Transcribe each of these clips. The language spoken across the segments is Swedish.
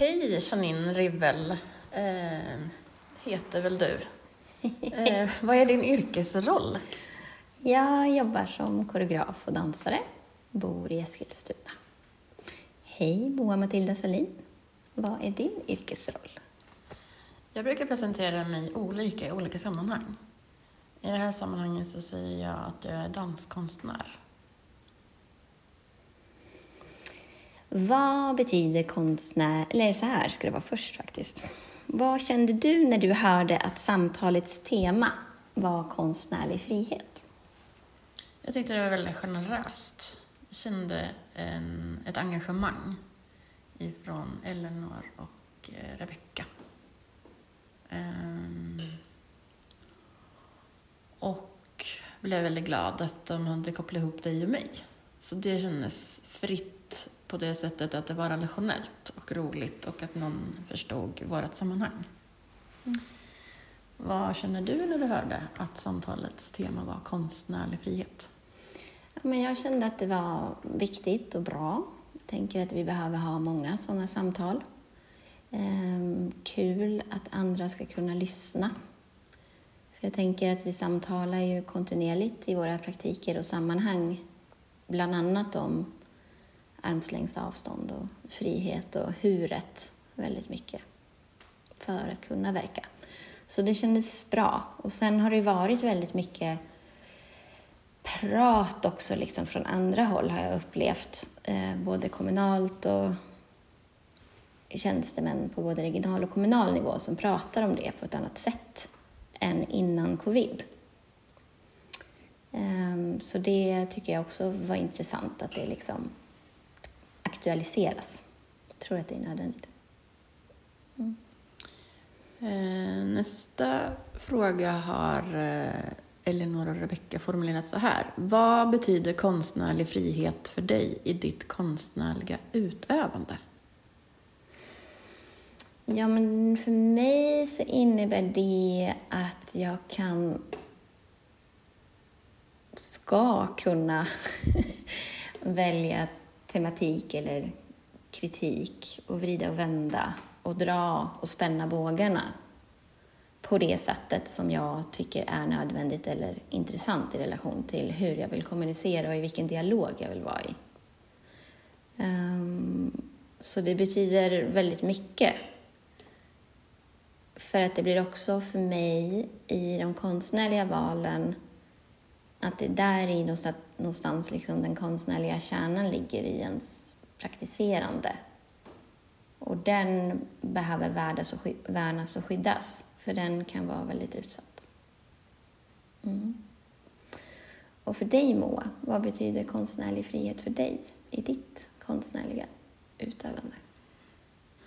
Hej Janine Rivel, eh, heter väl du. Eh, vad är din yrkesroll? Jag jobbar som koreograf och dansare, bor i Eskilstuna. Hej, Moa Matilda Salin. Vad är din yrkesroll? Jag brukar presentera mig olika i olika sammanhang. I det här sammanhanget så säger jag att jag är danskonstnär. Vad betyder konstnär... Eller så här ska det vara först faktiskt. Vad kände du när du hörde att samtalets tema var konstnärlig frihet? Jag tyckte det var väldigt generöst. Jag kände en, ett engagemang ifrån Eleanor och eh, Rebecka. Um, ehm, och blev väldigt glad att de hade kopplat ihop dig och mig. Så det kändes fritt på det sättet att det var relationellt och roligt och att någon förstod vårt sammanhang. Mm. Vad känner du när du hörde att samtalets tema var konstnärlig frihet? Men jag kände att det var viktigt och bra. Jag tänker att vi behöver ha många sådana samtal. Ehm, kul att andra ska kunna lyssna. För jag tänker att vi samtalar ju kontinuerligt i våra praktiker och sammanhang, bland annat om armslängds avstånd och frihet och huret väldigt mycket för att kunna verka. Så det kändes bra. Och sen har det varit väldigt mycket prat också liksom från andra håll har jag upplevt, eh, både kommunalt och tjänstemän på både regional och kommunal nivå som pratar om det på ett annat sätt än innan covid. Ehm, så det tycker jag också var intressant att det liksom aktualiseras. Jag tror att det är nödvändigt. Mm. Eh, nästa fråga har eh, Elinor och Rebecka formulerat så här. Vad betyder konstnärlig frihet för dig i ditt konstnärliga utövande? Ja, men för mig så innebär det att jag kan ska kunna välja tematik eller kritik och vrida och vända och dra och spänna bågarna på det sättet som jag tycker är nödvändigt eller intressant i relation till hur jag vill kommunicera och i vilken dialog jag vill vara i. Um, så det betyder väldigt mycket. För att det blir också för mig i de konstnärliga valen att det där i någonstans, någonstans liksom den konstnärliga kärnan ligger i ens praktiserande. Och den behöver värdas och, värnas och skyddas, för den kan vara väldigt utsatt. Mm. Och för dig Moa, vad betyder konstnärlig frihet för dig i ditt konstnärliga utövande?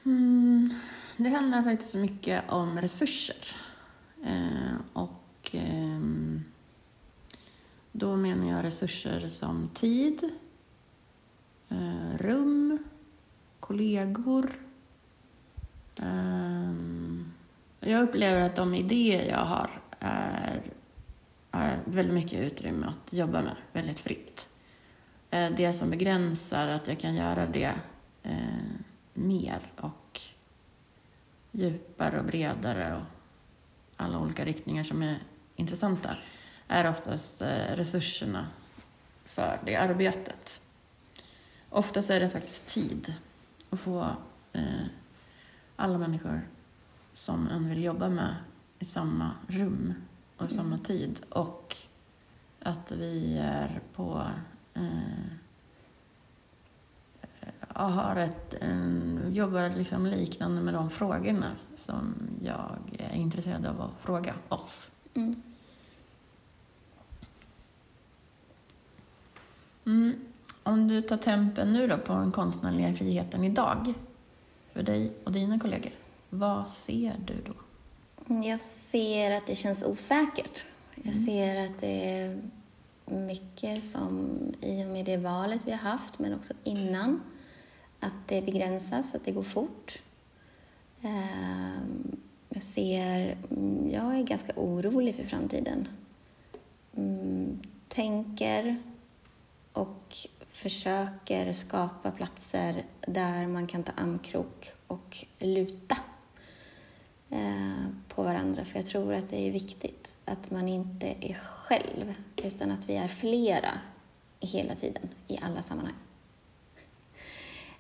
Mm, det handlar faktiskt mycket om resurser. Eh, och... Eh, då menar jag resurser som tid, eh, rum, kollegor. Eh, jag upplever att de idéer jag har är, är väldigt mycket utrymme att jobba med, väldigt fritt. Eh, det som begränsar att jag kan göra det mer och djupare och bredare och alla olika riktningar som är intressanta är oftast eh, resurserna för det arbetet. Oftast är det faktiskt tid att få eh, alla människor som en vill jobba med i samma rum och i samma mm. tid och att vi är på eh, har ett, en, jobbar liksom liknande med de frågorna som jag är intresserad av att fråga oss. Mm. Mm. Om du tar tempen nu då på den konstnärliga friheten idag, för dig och dina kollegor, vad ser du då? Jag ser att det känns osäkert. Jag mm. ser att det är mycket som i och med det valet vi har haft, men också innan, att det begränsas, att det går fort. Ehm, jag ser, jag är ganska orolig för framtiden. Mm, tänker och försöker skapa platser där man kan ta armkrok och luta eh, på varandra. För jag tror att det är viktigt att man inte är själv, utan att vi är flera hela tiden, i alla sammanhang.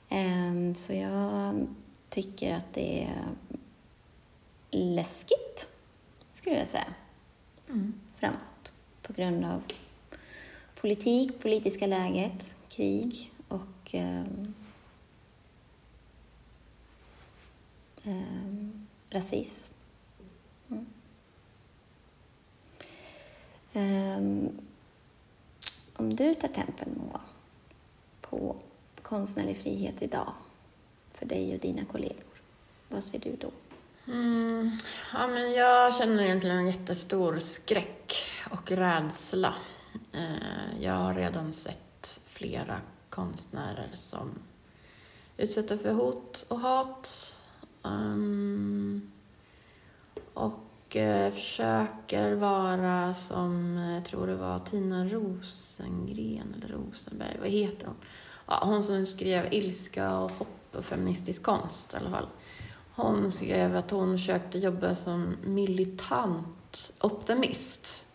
Ehm, så jag tycker att det är läskigt, skulle jag säga, mm. framåt. På grund av politik, politiska läget, krig och eh, eh, rasism. Mm. Eh, om du tar tempen, Moa, på konstnärlig frihet idag för dig och dina kollegor, vad ser du då? Mm, ja, men jag känner egentligen en jättestor skräck och rädsla. Eh, jag har redan sett flera konstnärer som utsätter för hot och hat. Ehm, och eh, försöker vara som, eh, jag tror det var Tina Rosengren eller Rosenberg, vad heter hon? Ja, hon som skrev Ilska och hopp och feministisk konst i alla fall. Hon skrev att hon försökte jobba som militant optimist.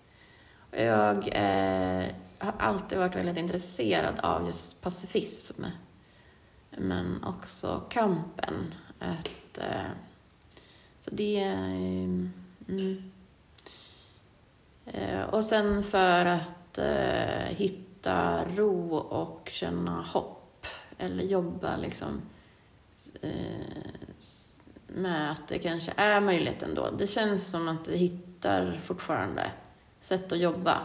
Jag eh, har alltid varit väldigt intresserad av just pacifism. Men också kampen. Ett, eh, så det... Eh, mm. Eh, och sen för att eh, hitta ro och känna hopp. Eller jobba liksom eh, med att det kanske är möjligt ändå. Det känns som att vi hittar fortfarande sätt att jobba.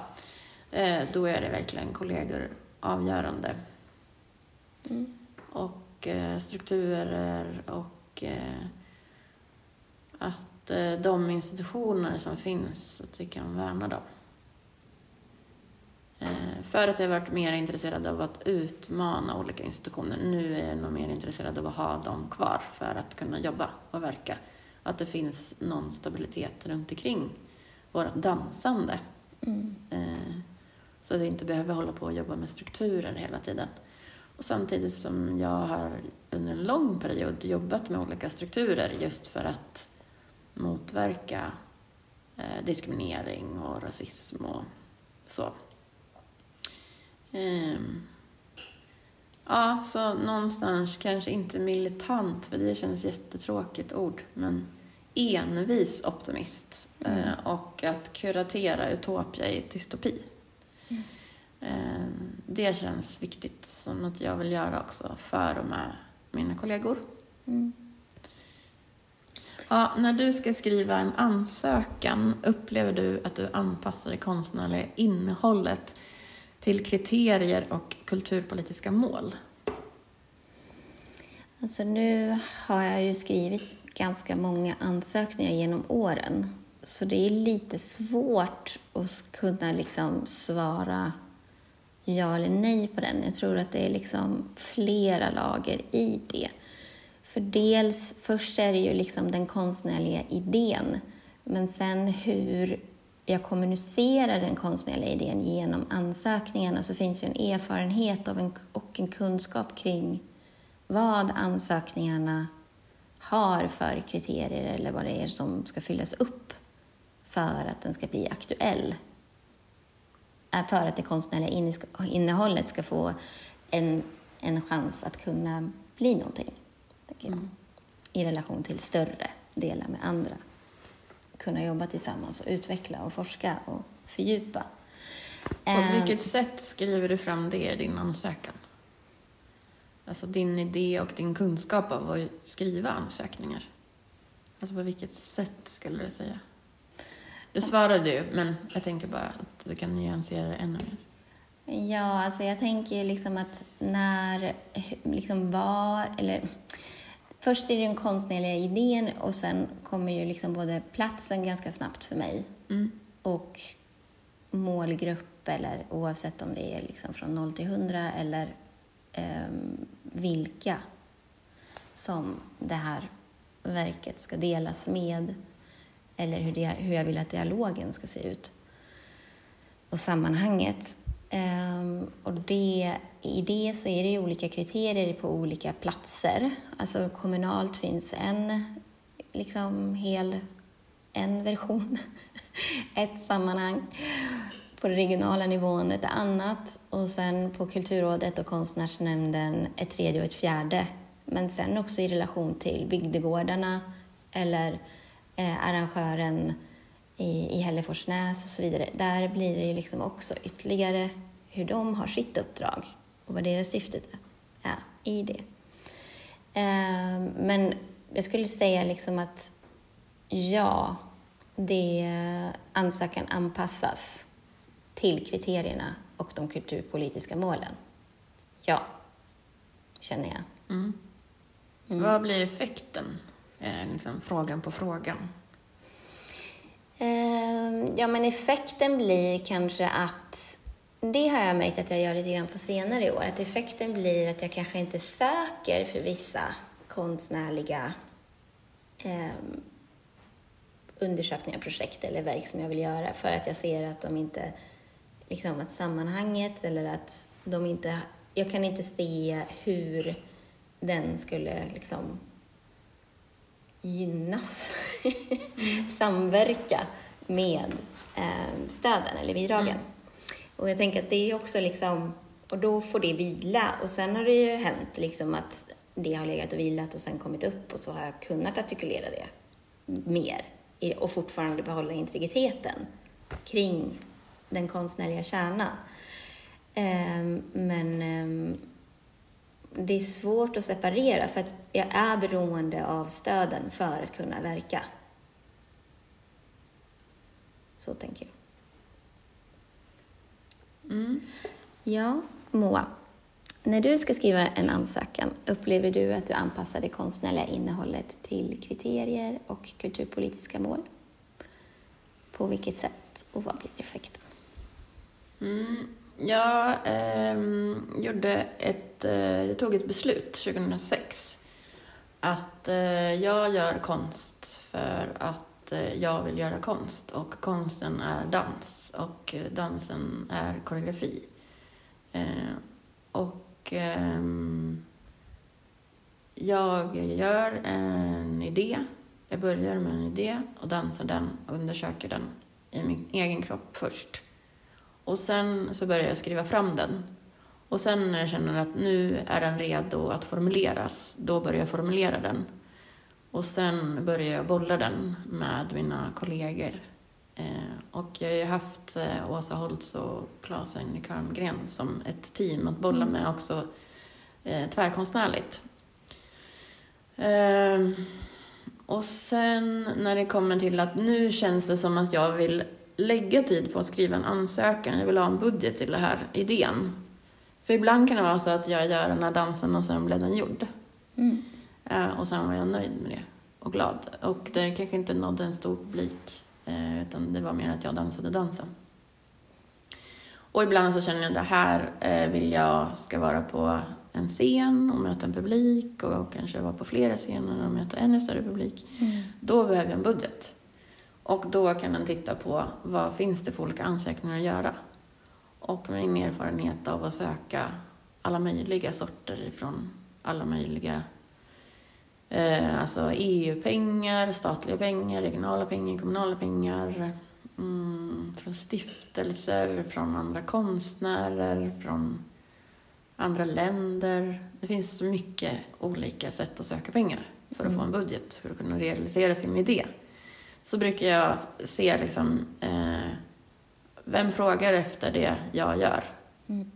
Eh, då är det verkligen kollegor avgörande. Mm. Och eh, strukturer och eh, att de institutioner som finns, att vi kan värna dem. Eh, för att jag har varit mer intresserad av att utmana olika institutioner. Nu är jag nog mer intresserad av att ha dem kvar för att kunna jobba och verka. Att det finns någon stabilitet runt omkring vårt dansande. Mm. Eh, så att vi inte behöver hålla på och jobba med strukturen hela tiden. Och samtidigt som jag har under en lång period jobbat med olika strukturer just för att motverka eh, diskriminering och rasism och så. Um, ja, så någonstans kanske inte militant, för det känns jättetråkigt ord, men envis optimist. Mm. Uh, och att kuratera utopia i dystopi. Mm. Uh, det känns viktigt, som något jag vill göra också för och med mina kollegor. Mm. Ja, när du ska skriva en ansökan, upplever du att du anpassar det konstnärliga innehållet till kriterier och kulturpolitiska mål? Alltså nu har jag ju skrivit ganska många ansökningar genom åren. Så det är lite svårt att kunna liksom svara ja eller nej på den. Jag tror att det är liksom flera lager i det. För dels, först är det ju liksom den konstnärliga idén, men sen hur jag kommunicerar den konstnärliga idén genom ansökningarna så finns ju en erfarenhet av en, och en kunskap kring vad ansökningarna har för kriterier eller vad det är som ska fyllas upp för att den ska bli aktuell. För att det konstnärliga innehållet ska få en, en chans att kunna bli någonting. Mm. I relation till större delar med andra kunna jobba tillsammans och utveckla och forska och fördjupa. På ehm. vilket sätt skriver du fram det i din ansökan? Alltså din idé och din kunskap av att skriva ansökningar. Alltså på vilket sätt skulle du säga? Du svarade ju, men jag tänker bara att du kan nyansera det ännu mer. Ja, alltså jag tänker liksom att när, liksom var, eller Först är det den konstnärliga idén och sen kommer ju liksom både platsen ganska snabbt för mig mm. och målgrupp eller oavsett om det är liksom från 0 till 100 eller eh, vilka som det här verket ska delas med eller hur, det, hur jag vill att dialogen ska se ut och sammanhanget. Um, och det, I det så är det ju olika kriterier på olika platser. Alltså kommunalt finns en liksom hel en version, ett sammanhang. På den regionala nivån ett annat och sen på Kulturrådet och Konstnärsnämnden ett tredje och ett fjärde. Men sen också i relation till bygdegårdarna eller eh, arrangören i, i Hälleforsnäs och så vidare. Där blir det ju liksom också ytterligare hur de har sitt uppdrag och vad deras syfte är i det. Eh, men jag skulle säga liksom att ja, det ansökan anpassas till kriterierna och de kulturpolitiska målen. Ja, känner jag. Mm. Mm. Vad blir effekten? Eh, liksom frågan på frågan. Eh, ja, men effekten blir kanske att det har jag märkt att jag gör lite grann på senare år. Att effekten blir att jag kanske inte söker för vissa konstnärliga eh, undersökningar, projekt eller verk som jag vill göra för att jag ser att de inte, liksom att sammanhanget eller att de inte, jag kan inte se hur den skulle liksom gynnas, mm. samverka med eh, stöden eller bidragen. Mm. Och jag tänker att det är också liksom, och då får det vila och sen har det ju hänt liksom att det har legat och vilat och sen kommit upp och så har jag kunnat artikulera det mer och fortfarande behålla integriteten kring den konstnärliga kärnan. Ehm, men ehm, det är svårt att separera för att jag är beroende av stöden för att kunna verka. Så tänker jag. Mm. Ja, Moa. När du ska skriva en ansökan, upplever du att du anpassar det konstnärliga innehållet till kriterier och kulturpolitiska mål? På vilket sätt och vad blir effekten? Mm, jag eh, gjorde ett, eh, jag tog ett beslut 2006 att eh, jag gör konst för att eh, jag vill göra konst och konsten är dans och dansen är koreografi. Eh, och eh, jag gör en idé. Jag börjar med en idé och dansar den och undersöker den i min egen kropp först. Och sen så börjar jag skriva fram den. Och sen när jag känner att nu är den redo att formuleras, då börjar jag formulera den. Och sen börjar jag bolla den med mina kollegor. Eh, och jag har ju haft eh, Åsa Holtz och Claes Engelk som ett team att bolla med också eh, tvärkonstnärligt. Eh, och sen när det kommer till att nu känns det som att jag vill lägga tid på att skriva en ansökan, jag vill ha en budget till den här idén. För ibland kan det vara så att jag gör den här dansen och sen blev den gjord. Mm. Eh, och sen var jag nöjd med det och glad. Och det kanske inte nådde en stor publik, eh, utan det var mer att jag dansade dansen. Och ibland så känner jag att det här eh, vill jag ska vara på en scen och möta en publik och kanske vara på flera scener och möta ännu större publik. Mm. Då behöver jag en budget. Och då kan man titta på vad finns det för olika ansökningar att göra. Och min erfarenhet av att söka alla möjliga sorter ifrån alla möjliga eh, alltså EU-pengar, statliga pengar, regionala pengar, kommunala pengar, mm, från stiftelser, från andra konstnärer, från andra länder. Det finns så mycket olika sätt att söka pengar för att mm. få en budget, för att kunna realisera sin idé. Så brukar jag se liksom, eh, vem frågar efter det jag gör? Mm.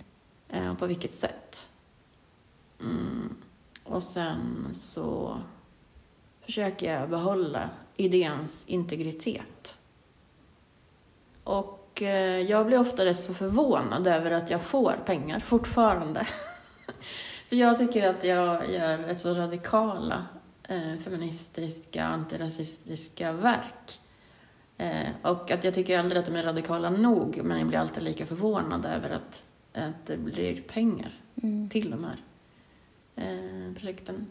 Eh, och på vilket sätt? Mm. Och sen så försöker jag behålla idéns integritet. Och Eh, jag blir ofta rätt så förvånad över att jag får pengar fortfarande. För jag tycker att jag gör rätt så radikala feministiska, antirasistiska verk. Eh, och att jag tycker aldrig att de är radikala nog, men jag blir alltid lika förvånad över att, att det blir pengar mm. till de här eh, projekten.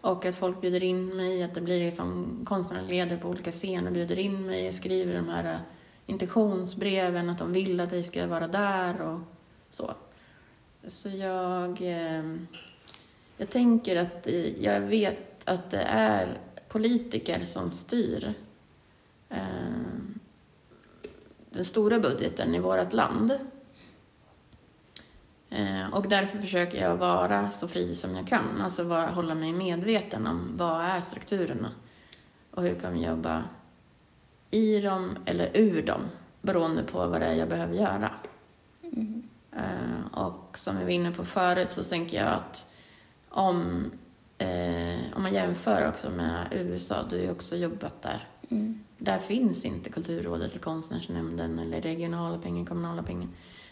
Och att folk bjuder in mig, att det blir liksom konstnärliga ledare på olika scener bjuder in mig och skriver de här intentionsbreven, att de vill att vi ska vara där och Så, så jag, eh, jag tänker att eh, jag vet att det är politiker som styr eh, den stora budgeten i vårt land. Eh, och därför försöker jag vara så fri som jag kan, alltså vara, hålla mig medveten om vad är strukturerna och hur kan vi jobba i dem eller ur dem beroende på vad det är jag behöver göra. Mm. Eh, och som vi var inne på förut så tänker jag att om, eh, om man jämför också med USA, du har ju också jobbat där. Mm. Där finns inte Kulturrådet eller Konstnärsnämnden eller regionala pengar, kommunala pengar.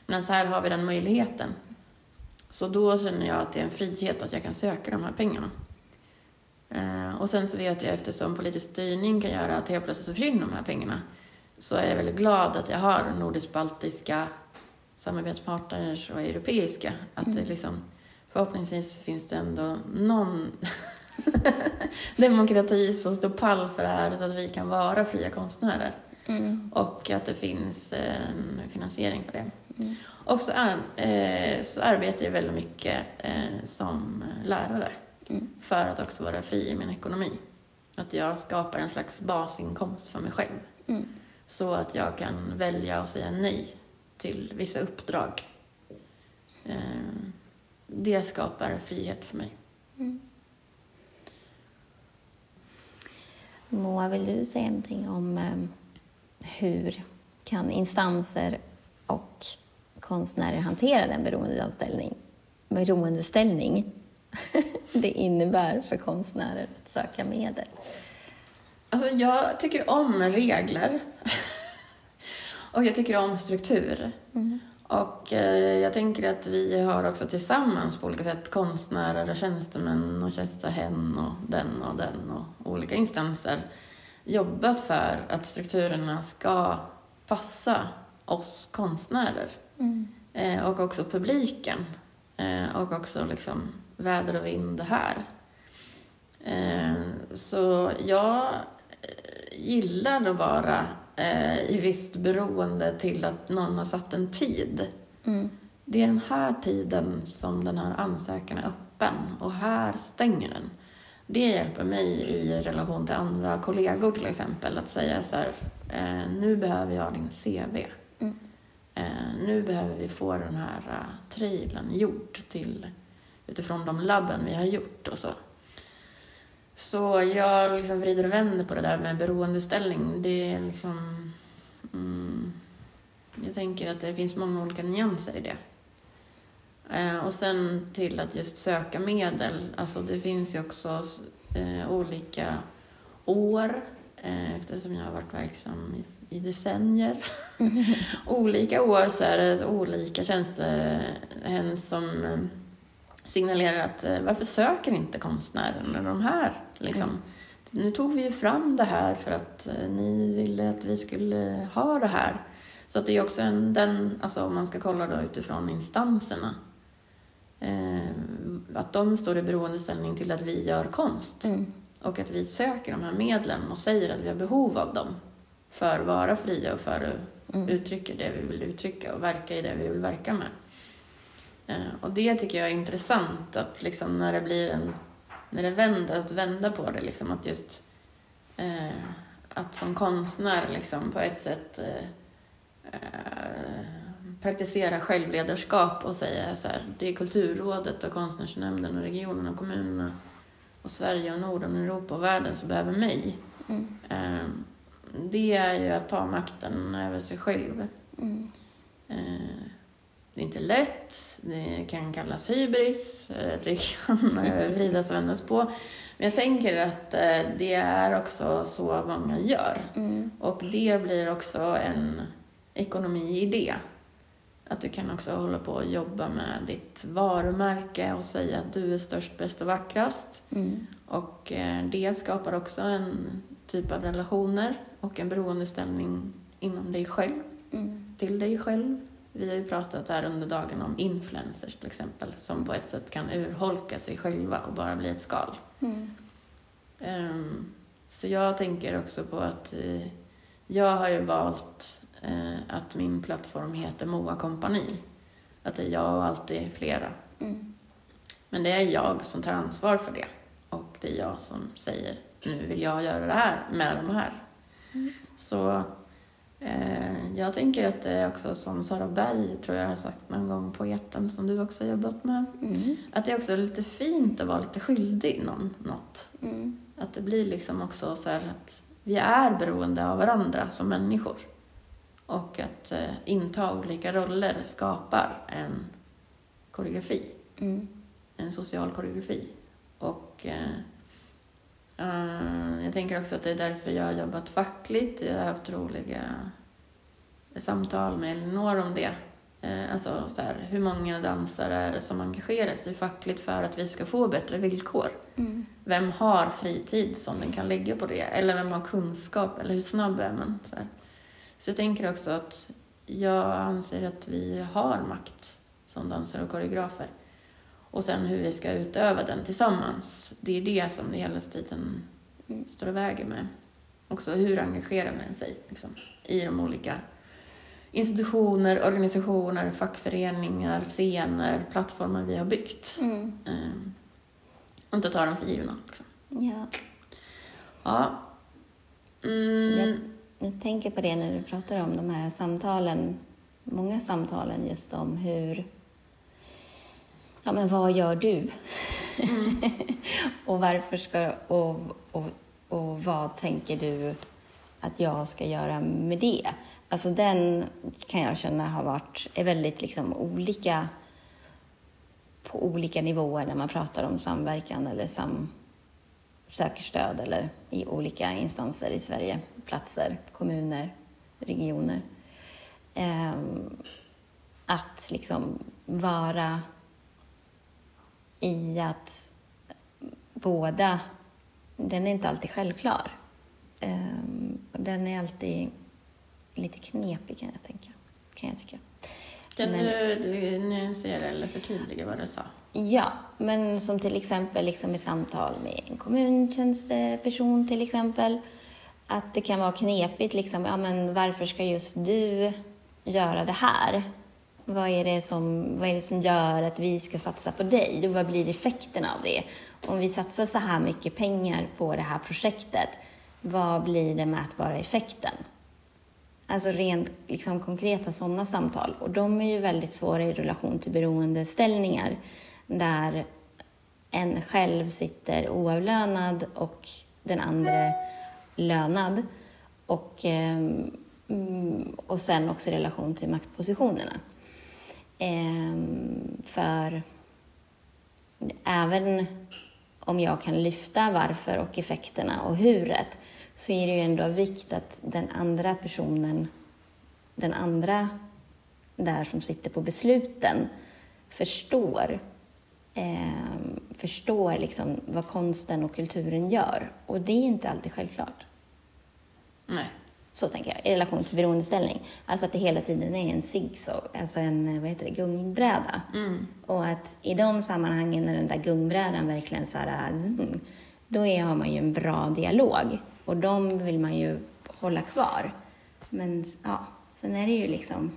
Men så här har vi den möjligheten. Så då känner jag att det är en frihet att jag kan söka de här pengarna. Eh, och sen så vet jag eftersom politisk styrning kan göra att helt plötsligt försvinner de här pengarna så är jag väldigt glad att jag har nordisk-baltiska samarbetspartners och europeiska. Att det liksom, förhoppningsvis finns det ändå någon demokrati som står pall för det här så att vi kan vara fria konstnärer. Mm. Och att det finns en finansiering för det. Mm. Och så, är, eh, så arbetar jag väldigt mycket eh, som lärare Mm. för att också vara fri i min ekonomi. Att jag skapar en slags basinkomst för mig själv. Mm. Så att jag kan välja att säga nej till vissa uppdrag. Eh, det skapar frihet för mig. Mm. Moa, vill du säga någonting om eh, hur kan instanser och konstnärer hantera den beroendeställning, beroendeställning det innebär för konstnärer att söka medel? Alltså jag tycker om regler. och jag tycker om struktur. Mm. Och eh, jag tänker att vi har också tillsammans på olika sätt konstnärer och tjänstemän och tjänstehän och den och den och olika instanser jobbat för att strukturerna ska passa oss konstnärer Mm. eh, och också publiken eh, och också liksom väder och vind här. Så jag gillar att vara eh, i visst beroende till att någon har satt en tid. Mm. Det är den här tiden som den här ansökan är öppen och här stänger den. Det hjälper mig i relation till andra kollegor till exempel att säga så här, eh, nu behöver jag din CV. Mm. Eh, nu behöver vi få den här uh, trailern gjord till, utifrån de labben vi har gjort och så. Så jag liksom vrider och vänder på det där med beroendeställning. Det är liksom... Mm, jag tänker att det finns många olika nyanser i det. Eh, och sen till att just söka medel. Alltså det finns ju också eh, olika år eh, eftersom jag har varit verksam i, i decennier. olika år så är det olika tjänstehän som eh, signalerar att eh, varför söker inte konstnären de här? Liksom. Mm. Nu tog vi ju fram det här för att eh, ni ville att vi skulle ha det här. Så att det är också en, den, alltså om man ska kolla då utifrån instanserna, eh, att de står i beroendeställning till att vi gör konst Mm. och att vi söker de här medlen och säger att vi har behov av dem för att vara fria och för att Mm. uttrycka det vi vill uttrycka och verka i det vi vill verka med. Eh, och det tycker jag är intressant att liksom när det blir en, när det vänder, att vända på det liksom att just eh, att som konstnär liksom på ett sätt eh, eh, praktisera självledarskap och säga så här, det är Kulturrådet och Konstnärsnämnden och regionen och kommunerna och Sverige och Norden och Europa och världen som behöver mig. Mm. Eh, det är ju att ta makten över sig själv. Mm. Eh, det är inte lätt, det kan kallas hybris, eh, det kan eh, vridas och vändas på. Men jag tänker att eh, det är också så många gör. Mm. Och det blir också en ekonomi i det. Att du kan också hålla på och jobba med ditt varumärke och säga att du är störst, bäst och vackrast. Mm. Och det skapar också en typ av relationer och en beroendeställning inom dig själv, Mm. till dig själv. Vi har ju pratat här under dagen om influencers till exempel, som på ett sätt kan urholka sig själva och bara bli ett skal. Mm. Ehm, Så jag tänker också på att eh, jag har ju valt eh, att min plattform heter Moa Kompani. Att det är jag och alltid flera. Mm. Men det är jag som tar ansvar för det. Och det är jag som säger, nu vill jag göra det här med de här. Så eh, jag tänker att det är också som Sara Berg, tror jag har sagt någon gång, poeten som du också har jobbat med. Mm. Att det är också lite fint att vara lite skyldig någon något. Mm. Att det blir liksom också så här att vi är beroende av varandra som människor. Och att eh, inta olika roller skapar en koreografi, Mm. en social koreografi. Och eh, eh, jag tänker också att det är därför jag har jobbat fackligt. Jag har haft roliga samtal med Elinor om det. Eh, alltså så här, hur många dansare är det som engagerar sig fackligt för att vi ska få bättre villkor? Mm. Vem har fritid som den kan lägga på det? Eller vem har kunskap? Eller hur snabb är man? Så, här. så jag tänker också att jag anser att vi har makt som dansare och koreografer. Och sen hur vi ska utöva den tillsammans. Det är det som det hela tiden står och väger med. Också hur engagerar man sig liksom, i de olika institutioner, organisationer, fackföreningar, scener, plattformar vi har byggt. Mm. Ehm, och inte ta dem för givna. Liksom. Ja. Ja. Mm. Jag, jag tänker på det när du pratar om de här samtalen, många samtalen just om hur, ja men vad gör du? och varför ska, och, och, och vad tänker du att jag ska göra med det? Alltså den kan jag känna har varit, är väldigt liksom olika på olika nivåer när man pratar om samverkan eller sam, söker stöd eller i olika instanser i Sverige, platser, kommuner, regioner. Ehm, att liksom vara i att båda, den är inte alltid självklar. Ehm, den är alltid lite knepig kan jag tänka, kan jag tycka. Kan Men- du nyansera eller förtydliga vad du sa? Ja, men som till exempel liksom i samtal med en kommuntjänsteperson till exempel. Att det kan vara knepigt liksom, ja men varför ska just du göra det här? Vad är det som, vad är det som gör att vi ska satsa på dig? Och vad blir effekten av det? Om vi satsar så här mycket pengar på det här projektet, vad blir den mätbara effekten? Alltså rent liksom, konkreta sådana samtal. Och de är ju väldigt svåra i relation till beroendeställningar där en själv sitter oavlönad och den andra lönad. Och, ehm, mm, och sen också i relation till maktpositionerna. Ehm, för även om jag kan lyfta varför och effekterna och huret så är det ju ändå av vikt att den andra personen, den andra där som sitter på besluten förstår eh, förstår liksom vad konsten och kulturen gör. Och det är inte alltid självklart. Nej. Så tänker jag, i relation till beroendeställning. Alltså att det hela tiden är en zigzag, alltså en vad heter det, gungbräda. Mm. Och att i de sammanhangen när den där gungbrädan verkligen så här, zzz, då är, har man ju en bra dialog. Och de vill man ju hålla kvar. Men ja, sen är det ju liksom,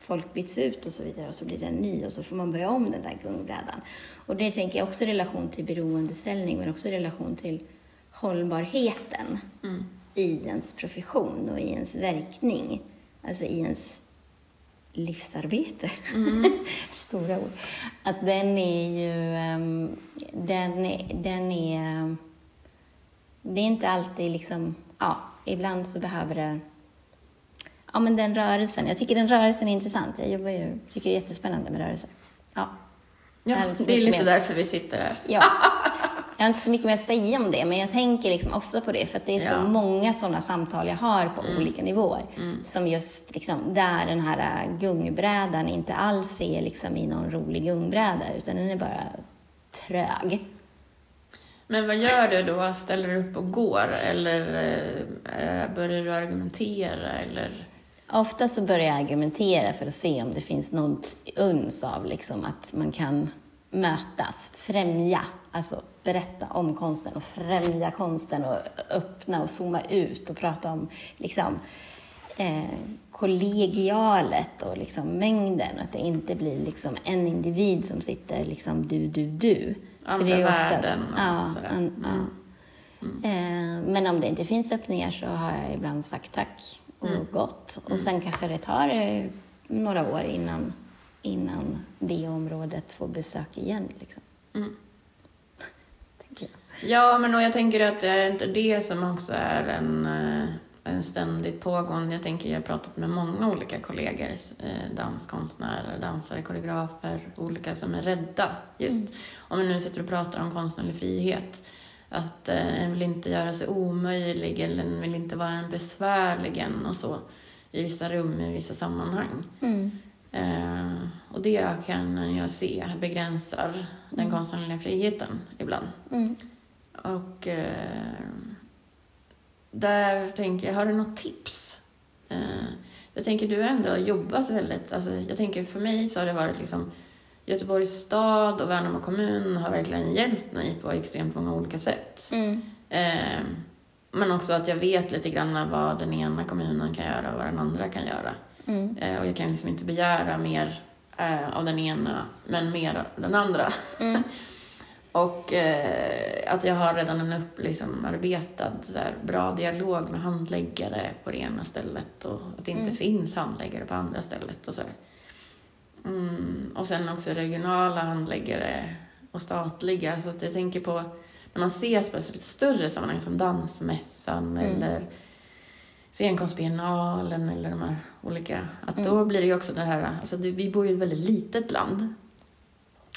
folk byts ut och så vidare och så blir det en ny och så får man börja om den där gungbrädan. Och det tänker jag också i relation till beroendeställning men också i relation till hållbarheten Mm. I ens profession och i ens verkning. Alltså i ens livsarbete. Stora ord. Att den är ju... ehm, den, är- den är... Det är inte alltid liksom... Ja, ibland så behöver det... Ja, men den rörelsen. Jag tycker den rörelsen är intressant. Jag jobbar ju, tycker det är jättespännande med rörelser. Ja. Ja, det är lite mer- därför vi sitter här. Ja. Jag har inte så mycket mer att säga om det, men jag tänker liksom ofta på det för att det är så Ja. Mm. många sådana samtal jag har på olika nivåer. Som just liksom, där den här äh, gungbrädan inte alls är liksom i någon rolig gungbräda, utan den är bara trög. Men vad gör du då? Ställer du upp och går? Eller eh, börjar du argumentera? Eller? Ofta så börjar jag argumentera för att se om det finns något uns av liksom att man kan mötas, främja, alltså berätta om konsten och främja konsten och öppna och zooma ut och prata om liksom eh, kollegialet och liksom mängden. Att det inte blir liksom en individ som sitter liksom du, du, du. Andra det är ju värden och ja, sådär. Mm. ja. Eh, men om det inte finns öppningar så har jag ibland sagt tack och Mm. gått. Och sen kanske det tar eh, några år innan, innan det området får besök igen. Liksom. Mm. Ja, men och jag tänker att det är inte det som också är en, eh, en ständigt pågående... Jag tänker, jag har pratat med många olika kollegor, eh, danskonstnärer, dansare, koreografer, olika som är rädda just. Om vi nu sitter och pratar om konstnärlig frihet, att eh, en vill inte göra sig omöjlig eller en vill inte vara en besvärligen och så i vissa rum, i vissa sammanhang. Mm. Eh, och det kan jag se begränsar den konstnärliga friheten ibland. Mm. Och eh, där tänker jag, har du något tips? Eh, jag tänker, du har ändå jobbat väldigt, alltså, jag tänker för mig så har det varit liksom Göteborgs stad och Värnamo kommun har verkligen hjälpt mig på extremt många olika sätt. Mm. Eh, men också att jag vet lite grann vad den ena kommunen kan göra och vad den andra kan göra. Mm. Eh, och jag kan liksom inte begära mer eh, av den ena, men mer av den andra. Mm. och eh, att jag har redan en upp, liksom, bra dialog med handläggare på det ena stället och att det inte Mm. finns handläggare på andra stället. Och, så. Mm, och sen också regionala handläggare och statliga. Så att jag tänker på när man ses på ett större sammanhang som Dansmässan Mm. eller Scenkonstbiennalen eller de här olika. Att Mm. då blir det ju också det här, alltså det, vi bor ju i ett väldigt litet land.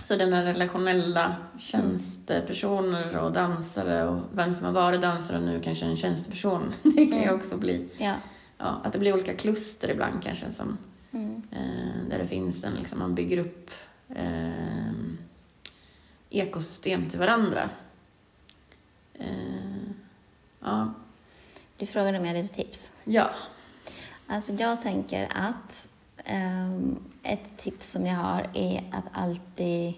Så den här relationella tjänstepersoner och dansare och vem som har varit dansare och nu kanske en tjänsteperson. Det kan ju Mm. också bli, Ja. ja, att det blir olika kluster ibland kanske som Mm. eh, där det finns en, liksom, man bygger upp eh, ekosystem till varandra. Eh, ja. Du frågade om jag hade tips. ja. Alltså jag tänker att ett tips som jag har är att alltid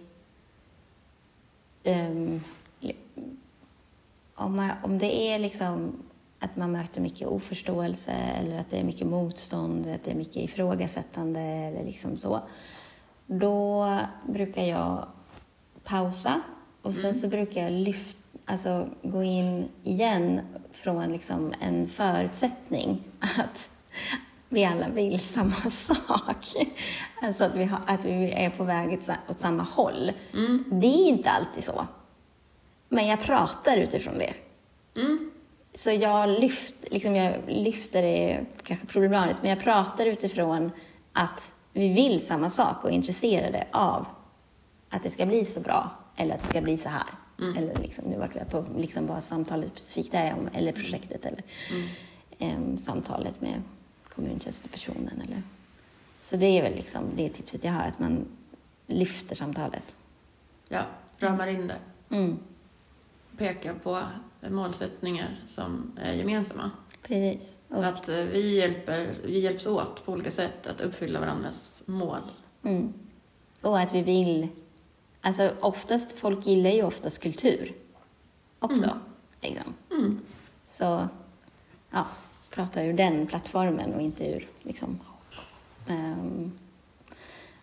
ehm, li- om, man, om det är liksom att man möter mycket oförståelse eller att det är mycket motstånd, att det är mycket ifrågasättande eller liksom så. Då brukar jag pausa och sen så brukar jag lyfta, alltså gå in igen från liksom en förutsättning att vi alla vill samma sak. Alltså att vi, har, att vi är på väg åt, sa- åt samma håll. Det är inte alltid så. Men jag pratar utifrån det. Mm. Så jag, lyft, liksom jag lyfter det, kanske problematiskt, men jag pratar utifrån att vi vill samma sak och är intresserade av att det ska bli så bra eller att det ska bli så här. Eller liksom, nu vart vi på liksom vad samtalet specifikt är om, eller projektet eller em, samtalet med kommuntjänstepersonen. Eller. Så det är väl liksom det tipset jag har, att man lyfter samtalet. ja, ramar in det. Mm, Pekar på målsättningar som är gemensamma. precis. Och, Att eh, vi, hjälper, vi hjälps åt på olika sätt att uppfylla varandras mål. Mm. Och att vi vill... Alltså oftast, folk gillar ju oftast kultur också. Liksom. Mm. Så, ja, prata ur den plattformen och inte ur liksom, ehm,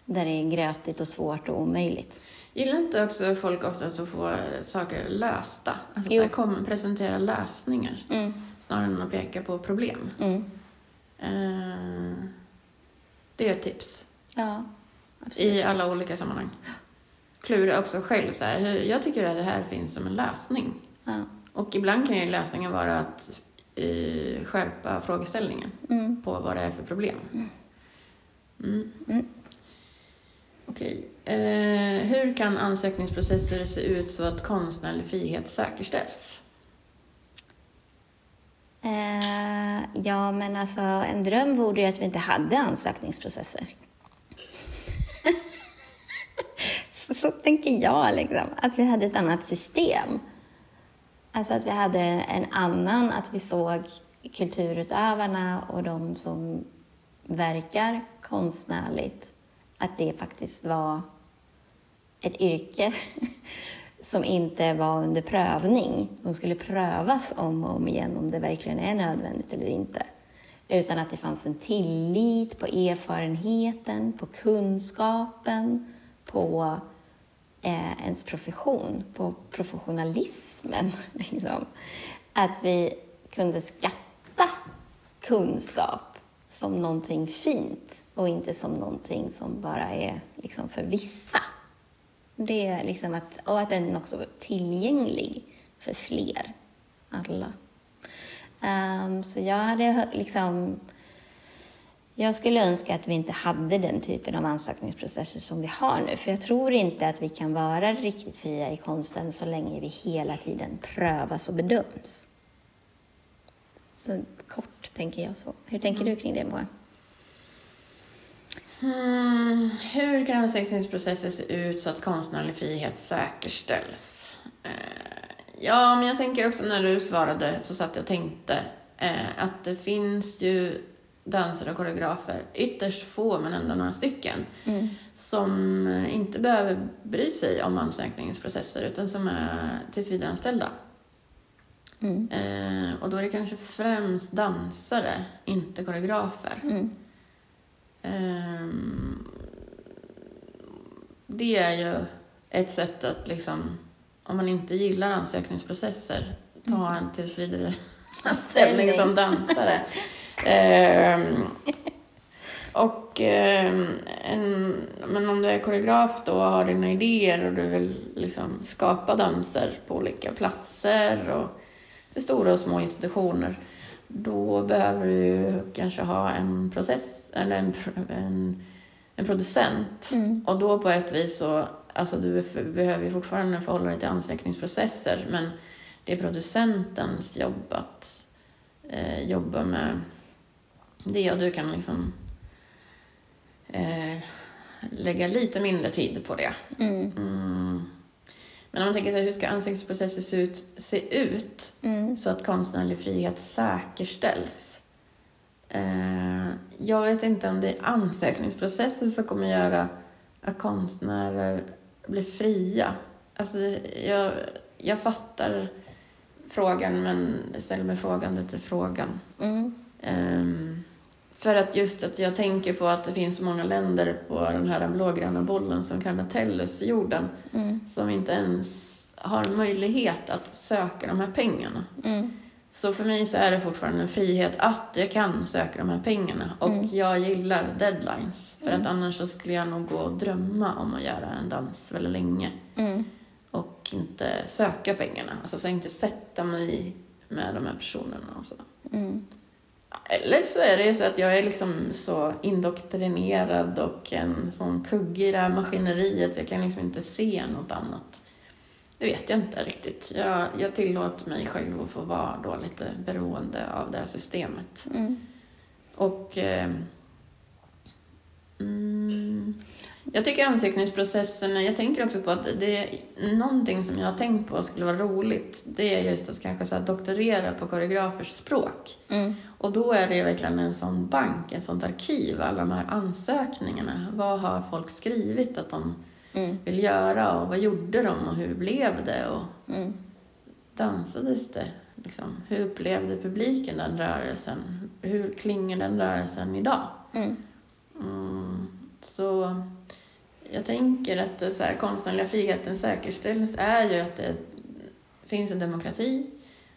där det är grötigt och svårt och omöjligt. Gillar inte också folk ofta att få saker lösta? Alltså Jo. så kom, presentera lösningar Mm. snarare än att peka på problem. Mm. Eh, det är ett tips Ja, absolut. i alla olika sammanhang. Klura också själv så här, jag tycker att det här finns som en lösning. Ja. Och ibland kan ju lösningen vara att eh, skärpa frågeställningen Mm. på vad det är för problem. Mm. Mm. Okej. Eh, hur kan ansökningsprocesser se ut så att konstnärlig frihet säkerställs? Eh, ja, men alltså en dröm vore ju att vi inte hade ansökningsprocesser. så, så tänker jag, liksom, att vi hade ett annat system. Alltså att vi hade en annan, att vi såg kulturutövarna och de som verkar konstnärligt, att det faktiskt var ett yrke som inte var under prövning. De skulle prövas om och om igen om det verkligen är nödvändigt eller inte. utan att det fanns en tillit på erfarenheten, på kunskapen, på eh, ens profession, på professionalismen. Liksom. Att vi kunde skatta kunskap som någonting fint och inte som någonting som bara är liksom för vissa. Det är liksom att, och att den också var tillgänglig för fler, alla. Um, så jag hade liksom... Jag skulle önska att vi inte hade den typen av ansökningsprocesser som vi har nu, för jag tror inte att vi kan vara riktigt fria i konsten så länge vi hela tiden prövas och bedöms. Så kort tänker jag så. Hur tänker mm. du kring det, Moa? Mm, hur kan ansökningsprocesser se ut så att konstnärlig frihet säkerställs? Eh, ja, men jag tänker också när du svarade så satt jag och tänkte eh, att det finns ju dansare och koreografer, ytterst få men ändå några stycken, mm. som inte behöver bry sig om ansökningsprocesser utan som är tillsvidareanställda. Mm. Eh, och då är det kanske främst dansare, inte koreografer. Mm. Eh, det är ju ett sätt att liksom, om man inte gillar ansökningsprocesser, ta mm. en tills vidare anställning som dansare. Eh, och eh, en, men om du är koreograf då och har dina idéer och du vill liksom skapa danser på olika platser och för stora och små institutioner, då behöver du kanske ha en process, eller en, en, en producent. Mm. Och då på ett vis så, alltså du behöver fortfarande förhålla dig till ansökningsprocesser, men det är producentens jobb att eh, jobba med det och du kan liksom eh, lägga lite mindre tid på det. Mm. Mm. Men om man tänker sig hur ska ansökningsprocesser se ut, se ut mm. så att konstnärlig frihet säkerställs? Eh, jag vet inte om det är ansökningsprocessen som kommer göra att konstnärer blir fria. Alltså, jag, jag fattar frågan men ställer mig frågande till frågan. Mm. Um, för att just att jag tänker på att det finns så många länder på den här blågröna bollen som kallar Tellus-jorden mm. som inte ens har möjlighet att söka de här pengarna. Mm. Så för mig så är det fortfarande en frihet att jag kan söka de här pengarna och mm. jag gillar deadlines. För att mm. annars så skulle jag nog gå och drömma om att göra en dans väldigt länge. Mm. Och inte söka pengarna. Alltså så inte sätta mig med de här personerna och så. Eller så är det så att jag är liksom så indoktrinerad och en sån kugge i det här maskineriet så jag kan liksom inte se något annat. Det vet jag inte riktigt. Jag, jag tillåter mig själv att få vara då lite beroende av det här systemet. Mm. Och eh, jag tycker ansökningsprocessen, jag tänker också på att det är någonting som jag har tänkt på skulle vara roligt. Det är just att kanske så här doktorera på koreografers språk. Mm. Och då är det verkligen en sån bank, en sånt arkiv, alla de här ansökningarna. Vad har folk skrivit att de mm. vill göra och vad gjorde de och hur blev det och mm. dansades det? Liksom, hur upplevde publiken den rörelsen? Hur klingar den rörelsen idag? Mm. mm så jag tänker att den så här, konstnärliga friheten säkerställs är ju att det finns en demokrati,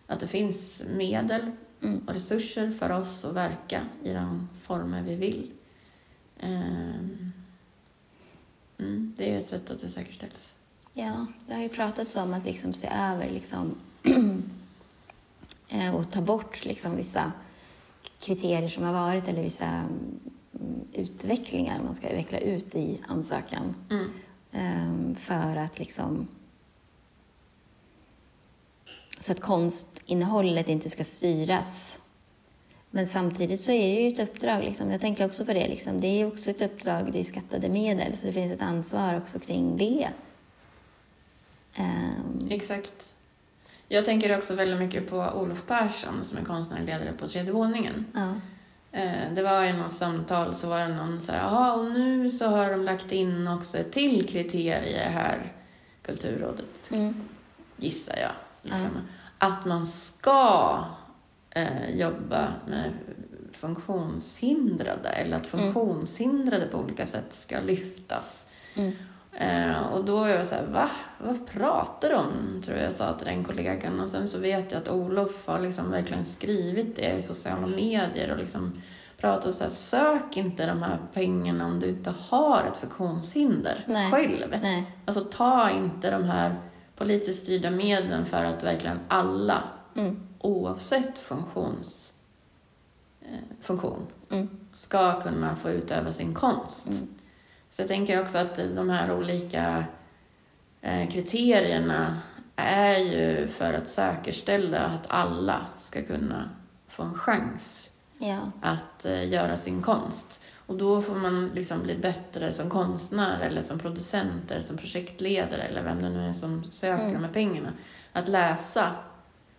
att det finns medel mm. och resurser för oss att verka i de former vi vill. Um, mm, det är ett sätt att det säkerställs. Ja, det har ju pratats om att liksom se över liksom, eh, och ta bort liksom vissa kriterier som har varit eller vissa utvecklingar man ska veckla ut i ansökan. Mm. Um, för att liksom så att konstinnehållet inte ska styras. Men samtidigt så är det ju ett uppdrag. Liksom. Jag tänker också på det. Liksom. Det är också ett uppdrag, det är skattade medel, så det finns ett ansvar också kring det. Um... Exakt. Jag tänker också väldigt mycket på Olof Persson som är konstnärlig ledare på tredje våningen. Ja. Eh, det var i något samtal så var det någon så här, jaha och nu så har de lagt in också ett till kriterie här, Kulturrådet, mm. gissar jag. Liksom. Mm. Att man ska eh, jobba med funktionshindrade eller att funktionshindrade på olika sätt ska lyftas. Eh, och då var jag så här, va? Vad pratar du om? Tror jag sa till den kollegan. Och sen så vet jag att Olof har liksom verkligen skrivit det i sociala medier och liksom pratat och så här, sök inte de här pengarna om du inte har ett funktionshinder Nej. själv. Nej. Alltså ta inte de här politiskt styrda medlen för att verkligen alla, Mm. oavsett funktions, eh, funktion, Mm. ska kunna få utöva sin konst. Mm. Så jag tänker också att de här olika eh, kriterierna är ju för att säkerställa att alla ska kunna få en chans Ja. att eh, göra sin konst. Och då får man liksom bli bättre som konstnär eller som producent eller som projektledare eller vem det nu är som söker Mm. de här pengarna. Att läsa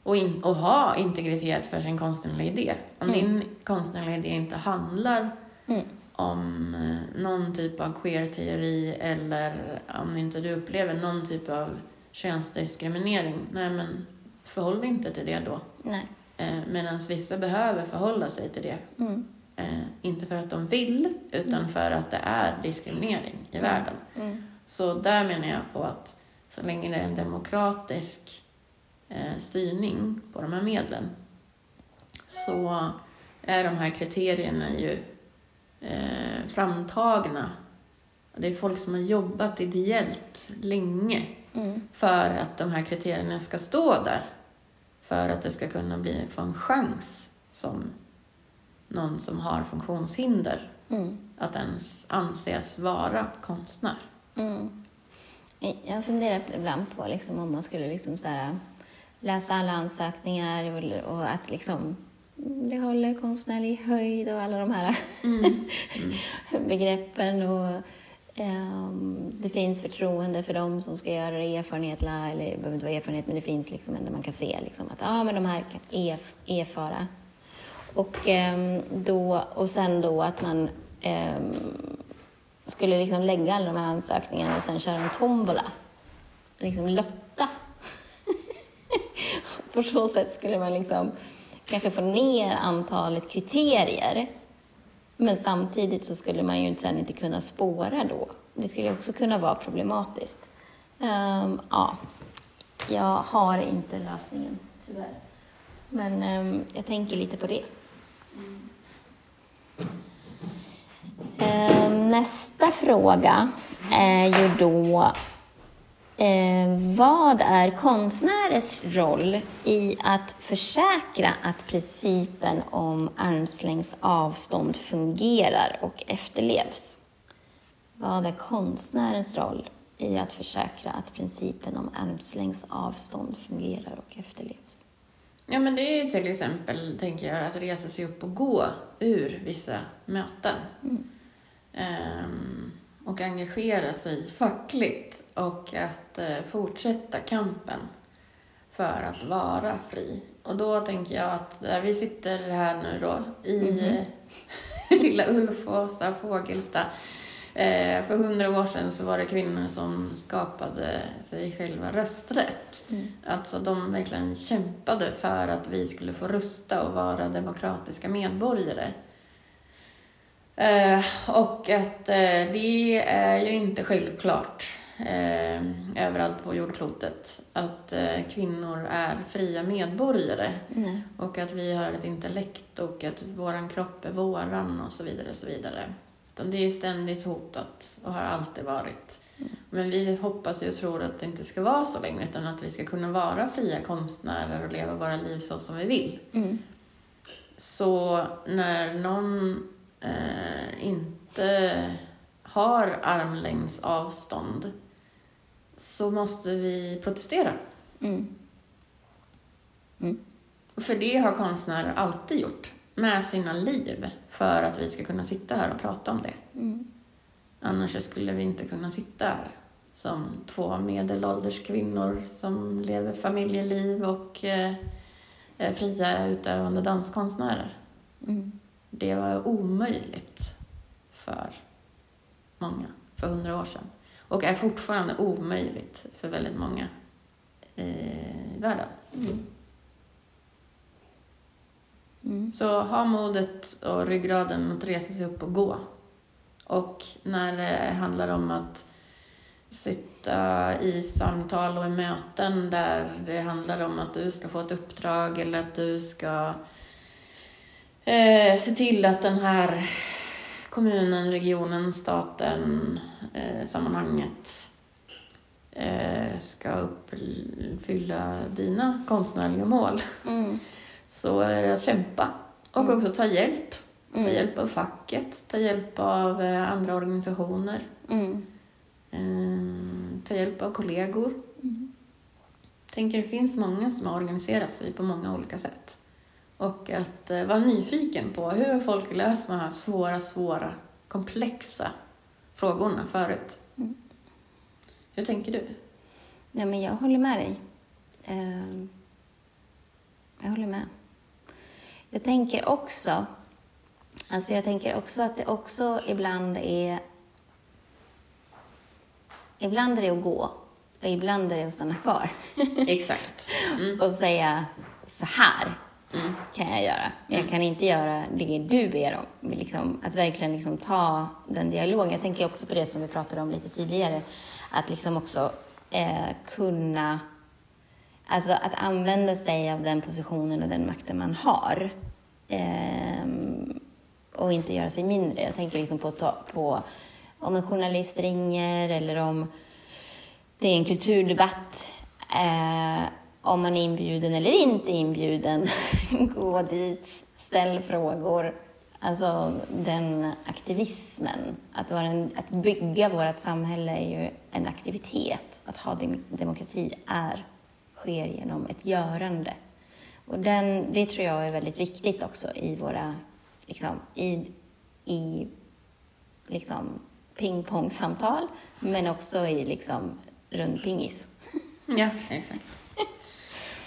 och, in, och ha integritet för sin konstnärliga idé. Om Mm. din konstnärliga idé inte handlar Mm. Om eh, någon typ av queer-teori eller om inte du upplever någon typ av könsdiskriminering, nej men förhåll dig inte till det då. Nej. Eh, Medan vissa behöver förhålla sig till det. Mm. Eh, inte för att de vill, utan för att det är diskriminering i Mm. världen. Mm. Så där menar jag på att så länge det är en demokratisk eh, styrning på de här medlen så är de här kriterierna ju eh, framtagna. Det är folk som har jobbat ideellt länge Mm. för att de här kriterierna ska stå där. För att det ska kunna bli, få en chans som någon som har funktionshinder Mm. att ens anses vara konstnär. Mm. Jag har funderat ibland på liksom, om man skulle liksom så här, läsa alla ansökningar och, och att liksom, det håller konstnärlig höjd och alla de här begreppen. Och, ehm, det finns förtroende för dem som ska göra det, erfarenhet, eller det behöver inte vara erfarenhet, men det finns liksom ändå man kan se liksom, att ah, men de här kan erf- erfara. Och, ehm, då, och sen då att man ehm, skulle liksom lägga alla de här ansökningarna och sen köra en tombola. Liksom lotta. På så sätt skulle man liksom kanske få ner antalet kriterier. Men samtidigt så skulle man ju sen inte kunna spåra då. Det skulle också kunna vara problematiskt. Um, ja, jag har inte lösningen, tyvärr. Men um, jag tänker lite på det. Um, nästa fråga är ju då eh, vad är konstnärers roll i att försäkra att principen om armslängds avstånd fungerar och efterlevs? Vad är konstnärens roll i att försäkra att principen om armslängds avstånd fungerar och efterlevs? Ja, men det är ju till exempel, tänker jag, att resa sig upp och gå ur vissa möten. Ehm, och engagera sig fackligt och att eh, fortsätta kampen för att vara fri. Och då tänker jag att där vi sitter här nu då i eh, lilla Ulfåsa, Fågelsta. Eh, för hundra år sedan så var det kvinnor som skapade sig själva rösträtt. Alltså de verkligen kämpade för att vi skulle få rösta och vara demokratiska medborgare. Eh, och att eh, det är ju inte självklart eh, överallt på jordklotet att kvinnor är fria medborgare Nej. och att vi har ett intellekt och att våran kropp är våran och så vidare och så vidare. Utan det är ju ständigt hotat och har alltid varit. Men vi hoppas och tror att det inte ska vara så länge utan att vi ska kunna vara fria konstnärer och leva våra liv så som vi vill. Mm. Så när någon eh, inte har armlängds avstånd så måste vi protestera. Mm. Och För det har konstnärer alltid gjort med sina liv för att vi ska kunna sitta här och prata om det. Mm. Annars skulle vi inte kunna sitta här som två medelålders kvinnor som lever familjeliv och eh, är fria utövande danskonstnärer. Mm. Det var omöjligt för många för hundra år sedan. Och är fortfarande omöjligt för väldigt många i världen. Mm. Mm. Så ha modet och ryggraden att resa sig upp och gå. Och när det handlar om att sitta i samtal och i möten där det handlar om att du ska få ett uppdrag eller att du ska eh, se till att den här kommunen, regionen, staten, eh, sammanhanget eh, ska uppfylla dina konstnärliga mål Mm. så är det att kämpa. Och Mm. också ta hjälp. Ta Mm. hjälp av facket, ta hjälp av eh, andra organisationer, Mm. eh, ta hjälp av kollegor. Mm. tänker det finns många som har organiserat sig på många olika sätt. Och att eh, vara nyfiken på hur folk löst de här svåra, svåra, komplexa frågorna förut. Mm. Hur tänker du? Nej, men jag håller med dig. Ehm, jag håller med. Jag tänker också, alltså jag tänker också att det också ibland är Ibland är det att gå och ibland är det att stanna kvar Exakt. Mm. och säga så här Mm. kan jag göra. Jag kan inte göra det du ber om. Liksom, att verkligen liksom ta den dialogen. Jag tänker också på det som vi pratade om lite tidigare. Att liksom också eh, kunna... Alltså att använda sig av den positionen och den makten man har. Eh, och inte göra sig mindre. Jag tänker liksom på, ta, på om en journalist ringer eller om det är en kulturdebatt. Eh, om man är inbjuden eller inte inbjuden. Gå dit, ställ frågor. Alltså den aktivismen. Att, vara en, att bygga vårt samhälle är ju en aktivitet. Att ha demokrati är, sker genom ett görande. Och den, det tror jag är väldigt viktigt också i våra, liksom, i, i liksom pingpongsamtal, men också i liksom rundpingis. Ja, exakt.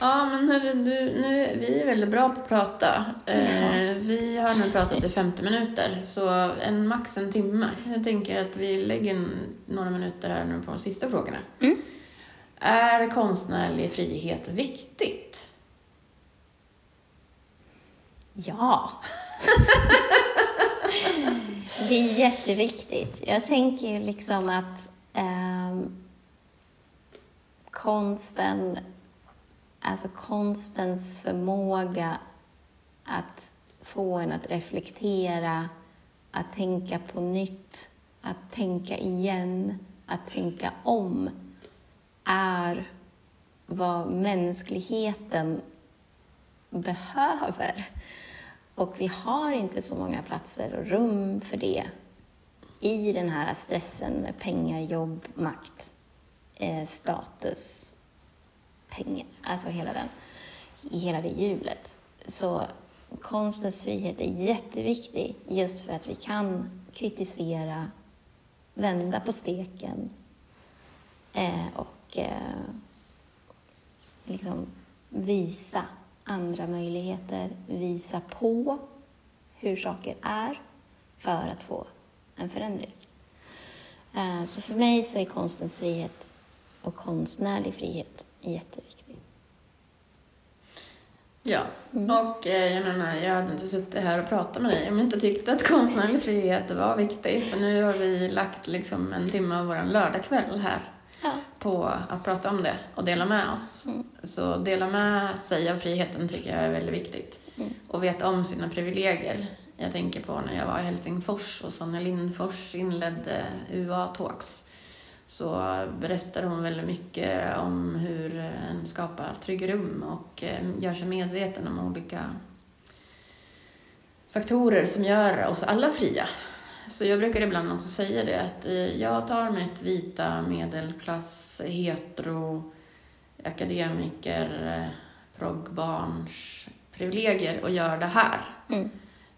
Ja, men hörru, du, nu, vi är väldigt bra på att prata. Eh, vi har nu pratat i 50 minuter, så en, max en timme. Jag tänker att vi lägger några minuter här nu på de sista frågorna. Mm. Är konstnärlig frihet viktigt? Ja. det är jätteviktigt. Jag tänker ju liksom att ehm, konsten, alltså konstens förmåga att få en att reflektera, att tänka på nytt, att tänka igen, att tänka om, är vad mänskligheten behöver. Och vi har inte så många platser och rum för det i den här stressen med pengar, jobb, makt, eh, status, pengar, alltså hela den, i hela det hjulet. Så konstens frihet är jätteviktig just för att vi kan kritisera, vända på steken eh, och eh, liksom visa andra möjligheter, visa på hur saker är för att få en förändring. Eh, Så för mig så är konstens frihet och konstnärlig frihet jätteviktig. Ja, och eh, jag menar, jag hade inte suttit här och pratat med dig om jag inte tyckte att konstnärlig frihet var viktig. För nu har vi lagt liksom en timme av vår lördagkväll här Ja. på att prata om det och dela med oss. Mm. Så dela med sig av friheten tycker jag är väldigt viktigt. Mm. Och veta om sina privilegier. Jag tänker på när jag var i Helsingfors och Sonja Lindfors inledde UA Talks. Så berättade hon väldigt mycket om hur en skapar trygga rum och eh, gör sig medveten om olika faktorer som gör oss alla fria. Så jag brukar ibland också säga det att eh, jag tar mitt vita medelklass, hetero, akademiker, proggbarns privilegier och gör det här. Mm.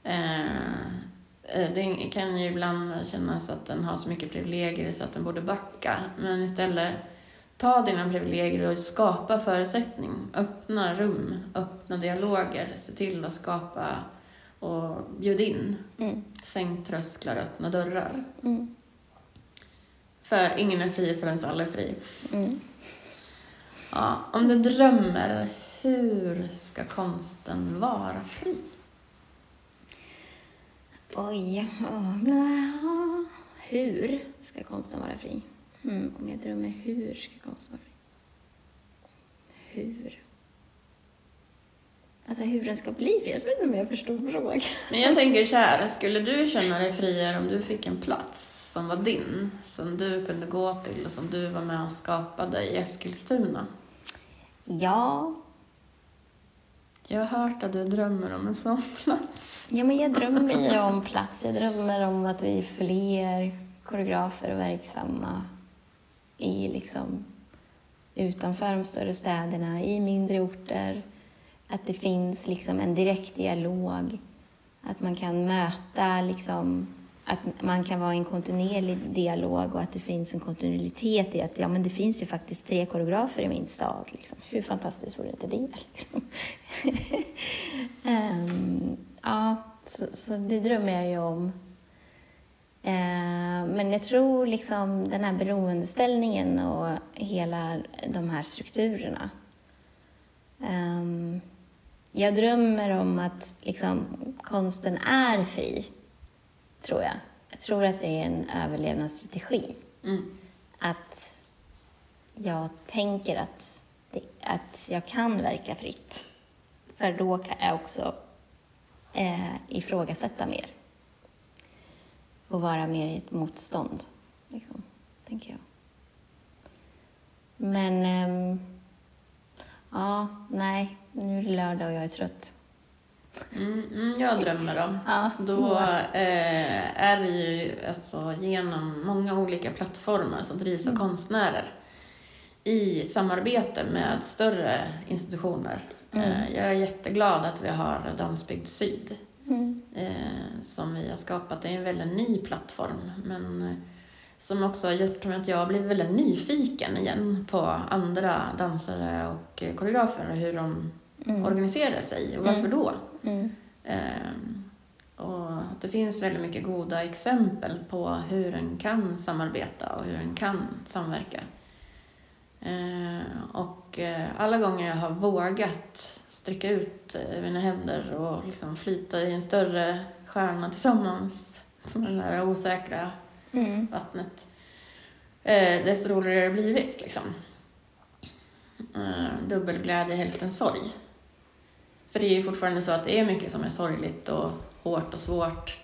Eh, eh, det kan ju ibland kännas att den har så mycket privilegier så att den borde backa. Men istället, ta dina privilegier och skapa förutsättning. Öppna rum, öppna dialoger. Se till att skapa och bjud in. Mm. Sänk trösklar, öppna dörrar. Mm. För ingen är fri förrän alla är fri. Mm. Ja, om du drömmer, hur ska konsten vara fri? Oj. Hur ska konsten vara fri? Mm, om jag drömmer, hur ska konsten vara fri? Hur? Alltså hur den ska bli fri? Jag vet inte om jag förstod frågan. Men jag tänker så här, skulle du känna dig friare om du fick en plats som var din, som du kunde gå till och som du var med och skapade i Eskilstuna? Ja. Jag har hört att du drömmer om en sån plats. Ja, men jag drömmer ju om plats. Jag drömmer om att vi är fler koreografer och verksamma i liksom utanför de större städerna, i mindre orter. Att det finns liksom en direkt dialog. Att man kan möta liksom att man kan vara i en kontinuerlig dialog och att det finns en kontinuitet i att ja, men det finns ju faktiskt tre koreografer i min stad. Liksom. Hur fantastiskt vore inte det? Liksom? um, ja, så, så, det drömmer jag ju om. Uh, men jag tror liksom den här beroendeställningen och hela de här strukturerna. Um, jag drömmer om att liksom, konsten är fri tror jag. Jag tror att det är en överlevnadsstrategi. Mm. Att jag tänker att, det, att jag kan verka fritt. För då kan jag också eh, ifrågasätta mer. Och vara mer i ett motstånd, liksom, tänker jag. Men, eh, ja, nej, nu är det lördag och jag är trött. Mm, mm, jag drömmer om. Ja. Då eh, är det ju alltså, genom många olika plattformar som drivs av mm. konstnärer i samarbete med större institutioner. Mm. Eh, jag är jätteglad att vi har Dansbygd Syd mm. eh, som vi har skapat. Det är en väldigt ny plattform men eh, som också har gjort att jag har blivit väldigt nyfiken igen på andra dansare och koreografer och hur de mm. organisera sig och varför mm. då? Mm. Um, och det finns väldigt mycket goda exempel på hur en kan samarbeta och hur en kan samverka. Uh, och uh, alla gånger jag har vågat sträcka ut uh, mina händer och liksom flyta i en större stjärna tillsammans på det där osäkra mm. vattnet, uh, desto roligare har det blivit. Liksom. Uh, dubbelglädje, hälften sorg. För det är ju fortfarande så att det är mycket som är sorgligt och hårt och svårt.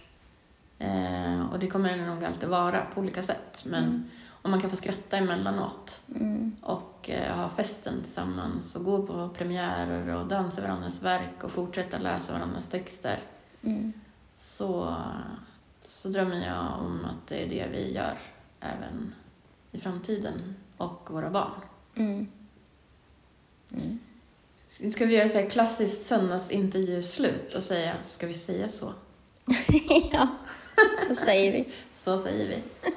Eh, och det kommer det nog alltid vara på olika sätt. Men mm. om man kan få skratta emellanåt mm. och eh, ha festen tillsammans och gå på premiärer och dansa varandras verk och fortsätta läsa varandras texter. Mm. Så, så drömmer jag om att det är det vi gör även i framtiden och våra barn. Mm. Mm. Ska vi göra så här klassiskt söndagsintervjuslut och säga, ska vi säga så? ja, så säger vi. så säger vi.